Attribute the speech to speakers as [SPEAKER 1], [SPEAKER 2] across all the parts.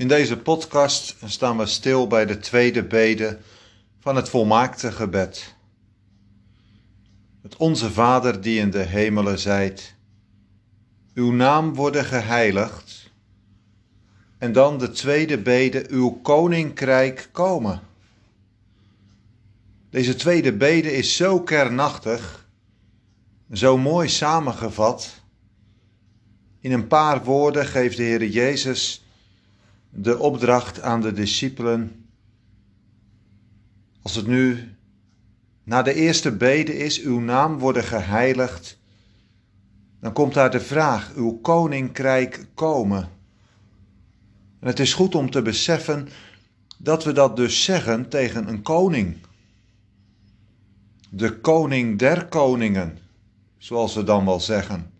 [SPEAKER 1] In deze podcast staan we stil bij de tweede bede van het volmaakte gebed. Het Onze Vader die in de hemelen zijt, uw naam worden geheiligd. En dan de tweede bede, uw koninkrijk komen. Deze tweede bede is zo kernachtig, zo mooi samengevat. In een paar woorden geeft de Heer Jezus de opdracht aan de discipelen. Als het nu na de eerste bede is, uw naam worden geheiligd, dan komt daar de vraag, uw koninkrijk komen. En het is goed om te beseffen dat we dat dus zeggen tegen een koning. De koning der koningen, zoals we dan wel zeggen.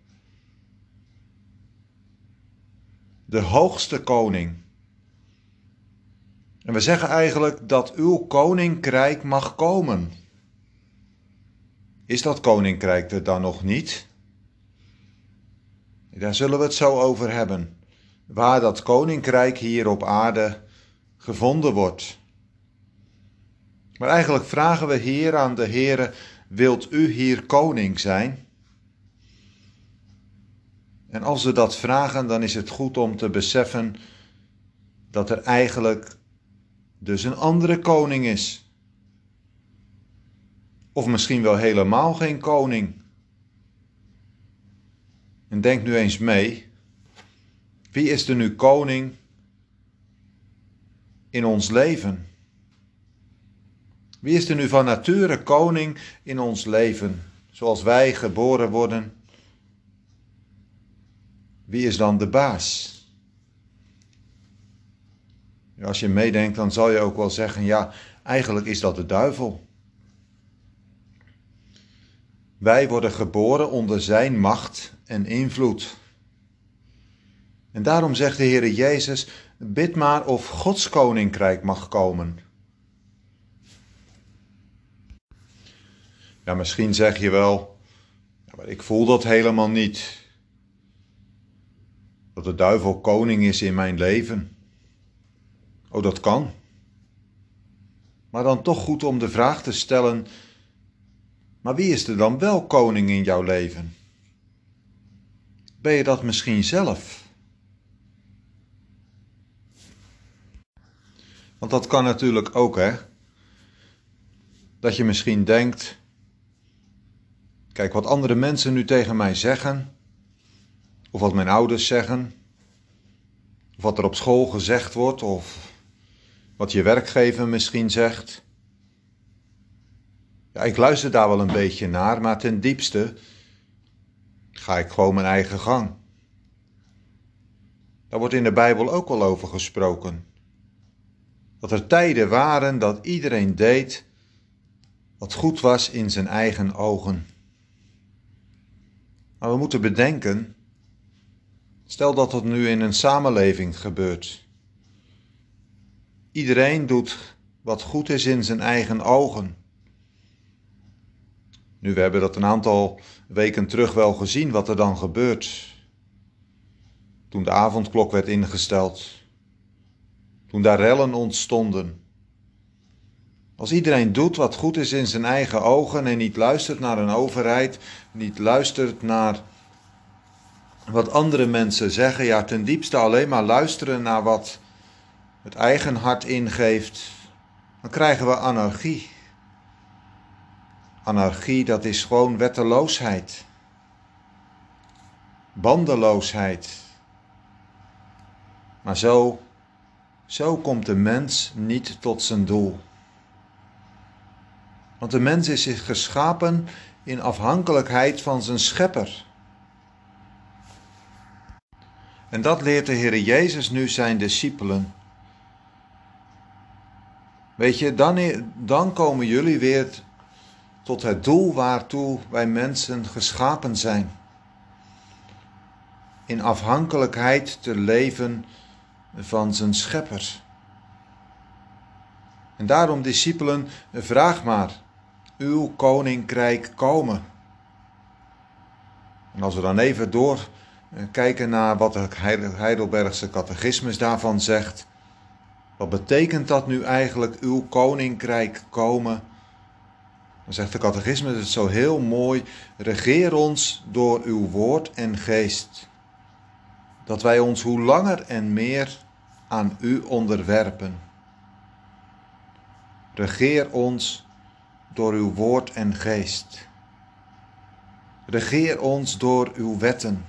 [SPEAKER 1] De hoogste koning. En we zeggen eigenlijk dat uw koninkrijk mag komen. Is dat koninkrijk er dan nog niet? Daar zullen we het zo over hebben. Waar dat koninkrijk hier op aarde gevonden wordt. Maar eigenlijk vragen we hier aan de Heere: wilt u hier koning zijn? En als we dat vragen, dan is het goed om te beseffen dat er eigenlijk dus een andere koning is. Of misschien wel helemaal geen koning. En denk nu eens mee, wie is er nu koning in ons leven? Wie is er nu van nature koning in ons leven, zoals wij geboren worden? Wie is dan de baas? Als je meedenkt, dan zal je ook wel zeggen: ja, eigenlijk is dat de duivel. Wij worden geboren onder zijn macht en invloed. En daarom zegt de Heer Jezus: bid maar of Gods koninkrijk mag komen. Ja, misschien zeg je wel, maar ik voel dat helemaal niet. Dat de duivel koning is in mijn leven. Oh, dat kan. Maar dan toch goed om de vraag te stellen: maar wie is er dan wel koning in jouw leven? Ben je dat misschien zelf? Want dat kan natuurlijk ook, hè? Dat je misschien denkt: kijk, wat andere mensen nu tegen mij zeggen, of wat mijn ouders zeggen, of wat er op school gezegd wordt, of wat je werkgever misschien zegt. Ja, ik luister daar wel een beetje naar, maar ten diepste ga ik gewoon mijn eigen gang. Daar wordt in de Bijbel ook wel over gesproken. Dat er tijden waren dat iedereen deed wat goed was in zijn eigen ogen. Maar we moeten bedenken, stel dat dat nu in een samenleving gebeurt. Iedereen doet wat goed is in zijn eigen ogen. Nu, we hebben dat een aantal weken terug wel gezien, wat er dan gebeurt. Toen de avondklok werd ingesteld. Toen daar rellen ontstonden. Als iedereen doet wat goed is in zijn eigen ogen en niet luistert naar een overheid, niet luistert naar wat andere mensen zeggen, ja, ten diepste alleen maar luisteren naar wat het eigen hart ingeeft, dan krijgen we anarchie. Anarchie, dat is gewoon wetteloosheid. Bandeloosheid. Maar zo, zo komt de mens niet tot zijn doel. Want de mens is zich geschapen in afhankelijkheid van zijn schepper. En dat leert de Heer Jezus nu zijn discipelen. Weet je, dan, dan komen jullie weer tot het doel waartoe wij mensen geschapen zijn. In afhankelijkheid te leven van zijn schepper. En daarom, discipelen, vraag maar, uw koninkrijk komen. En als we dan even door kijken naar wat de Heidelbergse catechismus daarvan zegt, Wat betekent dat nu eigenlijk, uw koninkrijk komen? Dan zegt de catechisme het zo heel mooi: regeer ons door uw woord en geest. Dat wij ons hoe langer en meer aan u onderwerpen. Regeer ons door uw woord en geest. Regeer ons door uw wetten.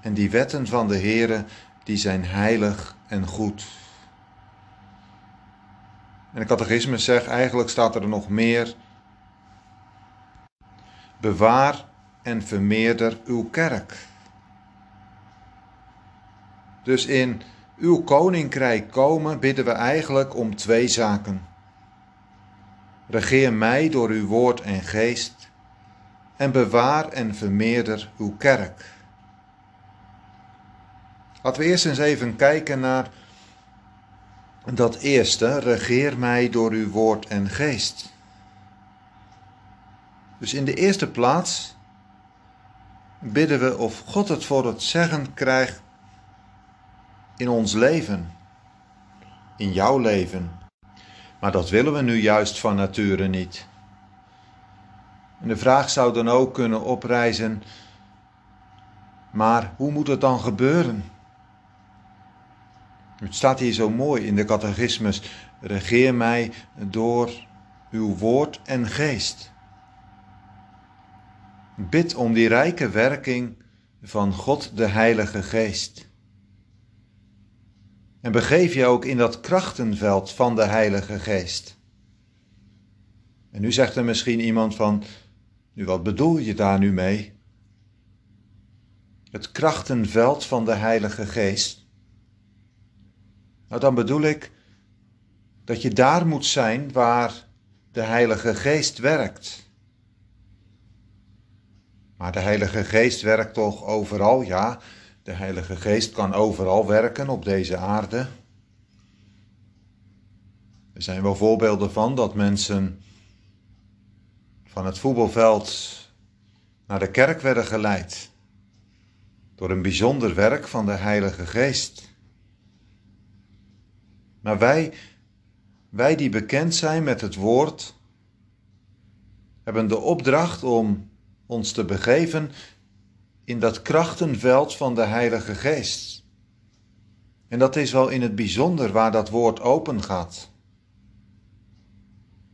[SPEAKER 1] En die wetten van de Heere, die zijn heilig en goed. En de catechisme zegt, eigenlijk staat er nog meer. Bewaar en vermeerder uw kerk. Dus in uw koninkrijk komen bidden we eigenlijk om twee zaken. Regeer mij door uw woord en geest en bewaar en vermeerder uw kerk. Laten we eerst eens even kijken naar dat eerste, regeer mij door uw woord en geest. Dus in de eerste plaats bidden we of God het voor het zeggen krijgt in ons leven, in jouw leven. Maar dat willen we nu juist van nature niet. En de vraag zou dan ook kunnen oprijzen, maar hoe moet het dan gebeuren? Het staat hier zo mooi in de catechismus: regeer mij door uw woord en geest. Bid om die rijke werking van God de Heilige Geest. En begeef je ook in dat krachtenveld van de Heilige Geest. En nu zegt er misschien iemand van, nu wat bedoel je daar nu mee? Het krachtenveld van de Heilige Geest. Nou, dan bedoel ik dat je daar moet zijn waar de Heilige Geest werkt. Maar de Heilige Geest werkt toch overal, ja. De Heilige Geest kan overal werken op deze aarde. Er zijn wel voorbeelden van dat mensen van het voetbalveld naar de kerk werden geleid door een bijzonder werk van de Heilige Geest. Maar wij, wij die bekend zijn met het woord, hebben de opdracht om ons te begeven in dat krachtenveld van de Heilige Geest. En dat is wel in het bijzonder waar dat woord open gaat.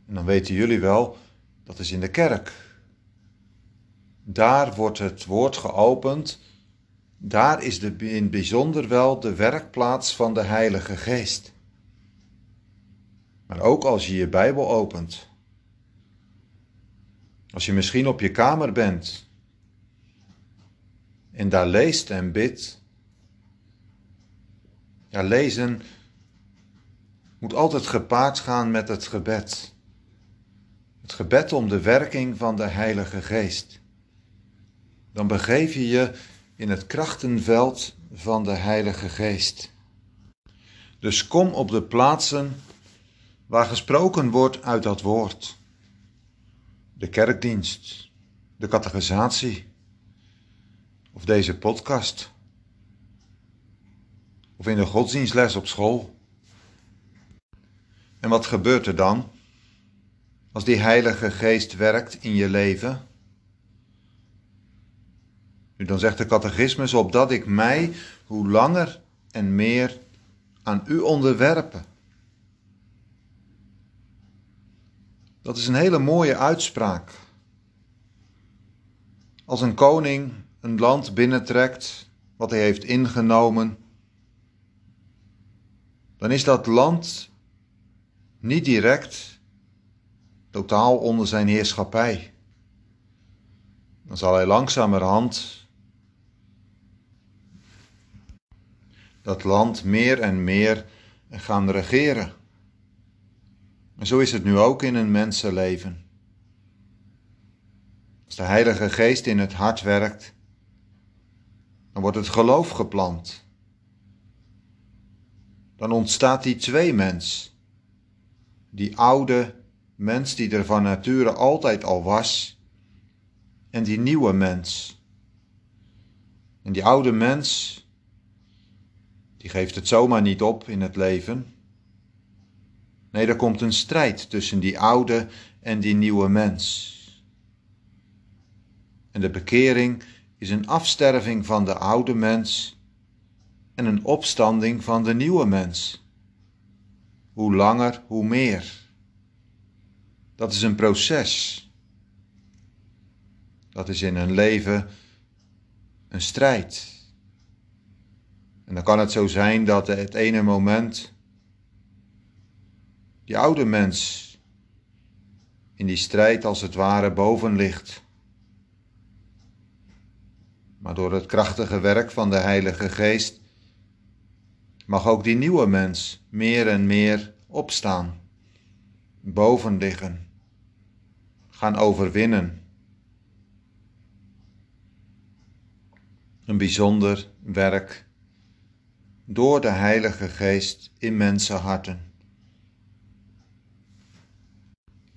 [SPEAKER 1] En dan weten jullie wel, dat is in de kerk. Daar wordt het woord geopend. Daar is de, in het bijzonder wel de werkplaats van de Heilige Geest. Maar ook als je je Bijbel opent. Als je misschien op je kamer bent en daar leest en bidt. Ja, lezen moet altijd gepaard gaan met het gebed. Het gebed om de werking van de Heilige Geest. Dan begeef je je in het krachtenveld van de Heilige Geest. Dus kom op de plaatsen waar gesproken wordt uit dat woord. De kerkdienst, de catechisatie, of deze podcast. Of in de godsdienstles op school. En wat gebeurt er dan als die Heilige Geest werkt in je leven? Nu dan zegt de catechismus opdat ik mij hoe langer en meer aan u onderwerpen. Dat is een hele mooie uitspraak. Als een koning een land binnentrekt wat hij heeft ingenomen, dan is dat land niet direct totaal onder zijn heerschappij. Dan zal hij langzamerhand dat land meer en meer gaan regeren. En zo is het nu ook in een mensenleven. Als de Heilige Geest in het hart werkt, dan wordt het geloof geplant. Dan ontstaat die twee mens. Die oude mens die er van nature altijd al was. En die nieuwe mens. En die oude mens, Die geeft het zomaar niet op in het leven. Nee, er komt een strijd tussen die oude en die nieuwe mens. En de bekering is een afsterving van de oude mens en een opstanding van de nieuwe mens. Hoe langer, hoe meer. Dat is een proces. Dat is in een leven een strijd. En dan kan het zo zijn dat het ene moment die oude mens in die strijd als het ware boven ligt. Maar door het krachtige werk van de Heilige Geest mag ook die nieuwe mens meer en meer opstaan, boven liggen, gaan overwinnen. Een bijzonder werk door de Heilige Geest in mensenharten.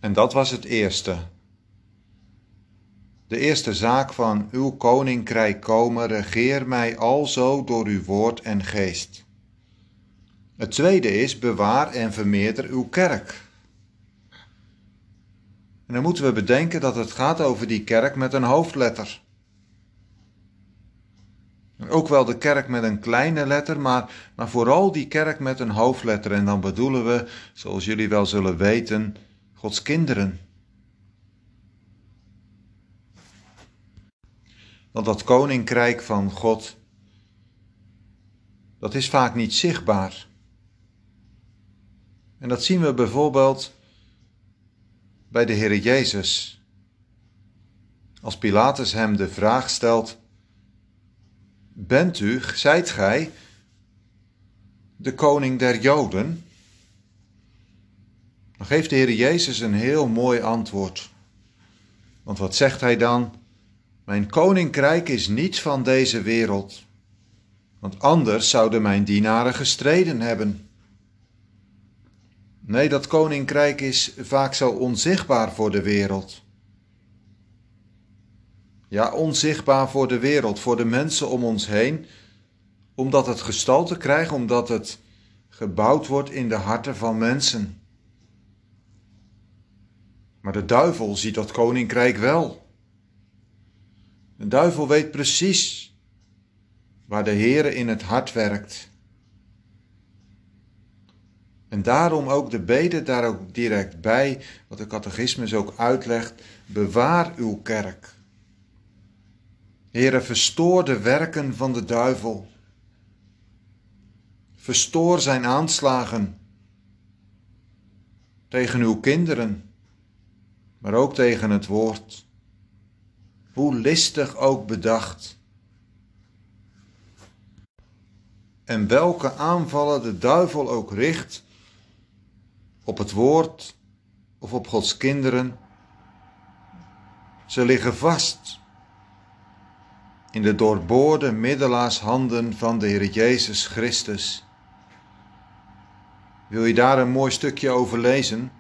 [SPEAKER 1] En dat was het eerste. De eerste zaak van uw koninkrijk komen, regeer mij alzo door uw woord en geest. Het tweede is, bewaar en vermeerder uw kerk. En dan moeten we bedenken dat het gaat over die kerk met een hoofdletter. Ook wel de kerk met een kleine letter, maar, maar vooral die kerk met een hoofdletter. En dan bedoelen we, zoals jullie wel zullen weten, Gods kinderen. Want dat koninkrijk van God, dat is vaak niet zichtbaar. En dat zien we bijvoorbeeld bij de Heer Jezus. Als Pilatus hem de vraag stelt: Bent u, zijt gij, de koning der Joden? Dan geeft de Heer Jezus een heel mooi antwoord. Want wat zegt hij dan? Mijn koninkrijk is niet van deze wereld, want anders zouden mijn dienaren gestreden hebben. Nee, dat koninkrijk is vaak zo onzichtbaar voor de wereld. Ja, onzichtbaar voor de wereld, voor de mensen om ons heen, omdat het gestalte krijgt, omdat het gebouwd wordt in de harten van mensen. Maar de duivel ziet dat koninkrijk wel. De duivel weet precies waar de Heere in het hart werkt. En daarom ook de bede daar ook direct bij, wat de catechismus ook uitlegt, bewaar uw kerk. Heere, verstoor de werken van de duivel. Verstoor zijn aanslagen tegen uw kinderen maar ook tegen het woord. Hoe listig ook bedacht. En welke aanvallen de duivel ook richt op het woord of op Gods kinderen, ze liggen vast in de doorboorde middelaarshanden van de Heer Jezus Christus. Wil je daar een mooi stukje over lezen?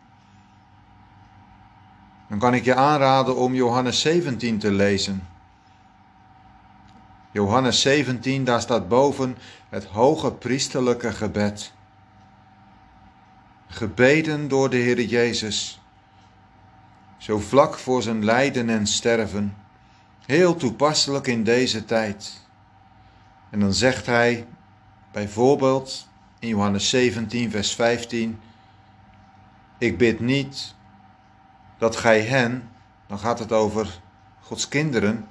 [SPEAKER 1] Dan kan ik je aanraden om Johannes 17 te lezen. Johannes 17, daar staat boven het hoge priesterlijke gebed. Gebeden door de Heer Jezus, zo vlak voor zijn lijden en sterven, heel toepasselijk in deze tijd. En dan zegt hij bijvoorbeeld in Johannes 17, vers 15: Ik bid niet dat gij hen, dan gaat het over Gods kinderen,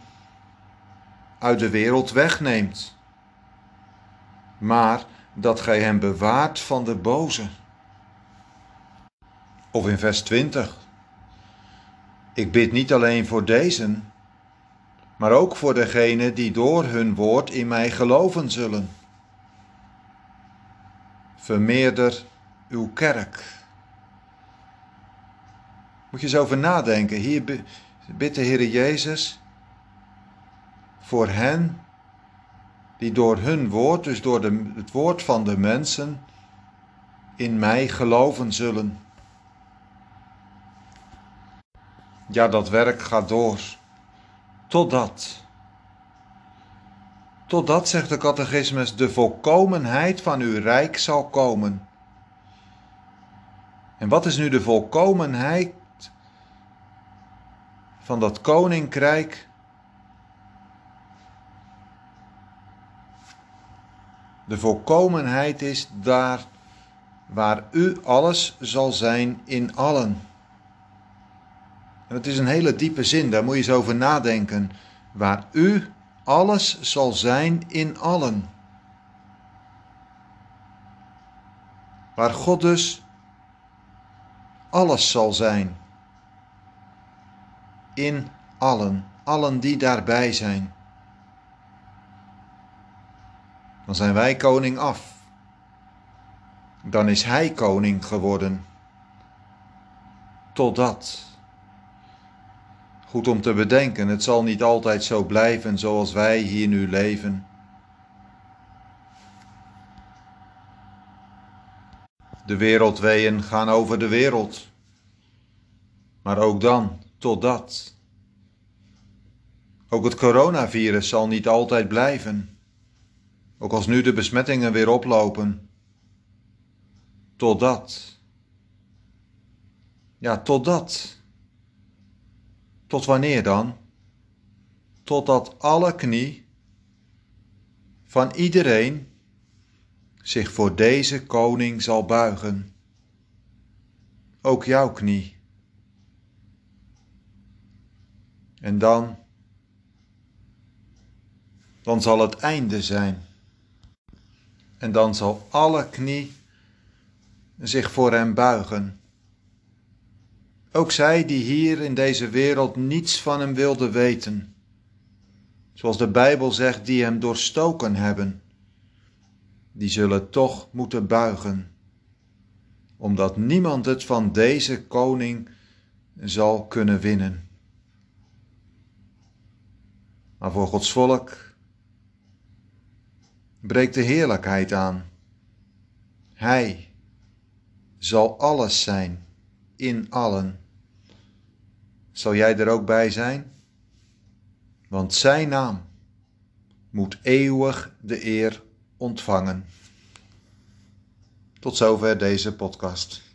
[SPEAKER 1] uit de wereld wegneemt, maar dat gij hen bewaart van de boze. Of in vers 20. Ik bid niet alleen voor deze, maar ook voor degenen die door hun woord in mij geloven zullen. Vermeerder uw kerk. Moet je eens over nadenken. Hier bidt de Heer Jezus voor hen die door hun woord, dus door de, het woord van de mensen, in mij geloven zullen. Ja, dat werk gaat door. Totdat. Totdat, zegt de catechismus, de volkomenheid van uw rijk zal komen. En wat is nu de volkomenheid van dat koninkrijk? De volkomenheid is daar waar u alles zal zijn in allen. En het is een hele diepe zin, daar moet je eens over nadenken. Waar u alles zal zijn in allen. Waar God dus alles zal zijn. In allen, allen die daarbij zijn. Dan zijn wij koning af. Dan is hij koning geworden. Totdat. Goed om te bedenken, het zal niet altijd zo blijven zoals wij hier nu leven. De wereldweeën gaan over de wereld. Maar ook dan, totdat. Ook het coronavirus zal niet altijd blijven. Ook als nu de besmettingen weer oplopen. Totdat. Ja, totdat. Tot wanneer dan? Totdat alle knie van iedereen zich voor deze koning zal buigen. Ook jouw knie. En dan, dan zal het einde zijn. En dan zal alle knie zich voor hem buigen. Ook zij die hier in deze wereld niets van hem wilden weten. Zoals de Bijbel zegt, die hem doorstoken hebben die zullen toch moeten buigen, omdat niemand het van deze koning zal kunnen winnen. Maar voor Gods volk breekt de heerlijkheid aan. Hij zal alles zijn in allen. Zal jij er ook bij zijn? Want zijn naam moet eeuwig de eer ontvangen. Tot zover deze podcast.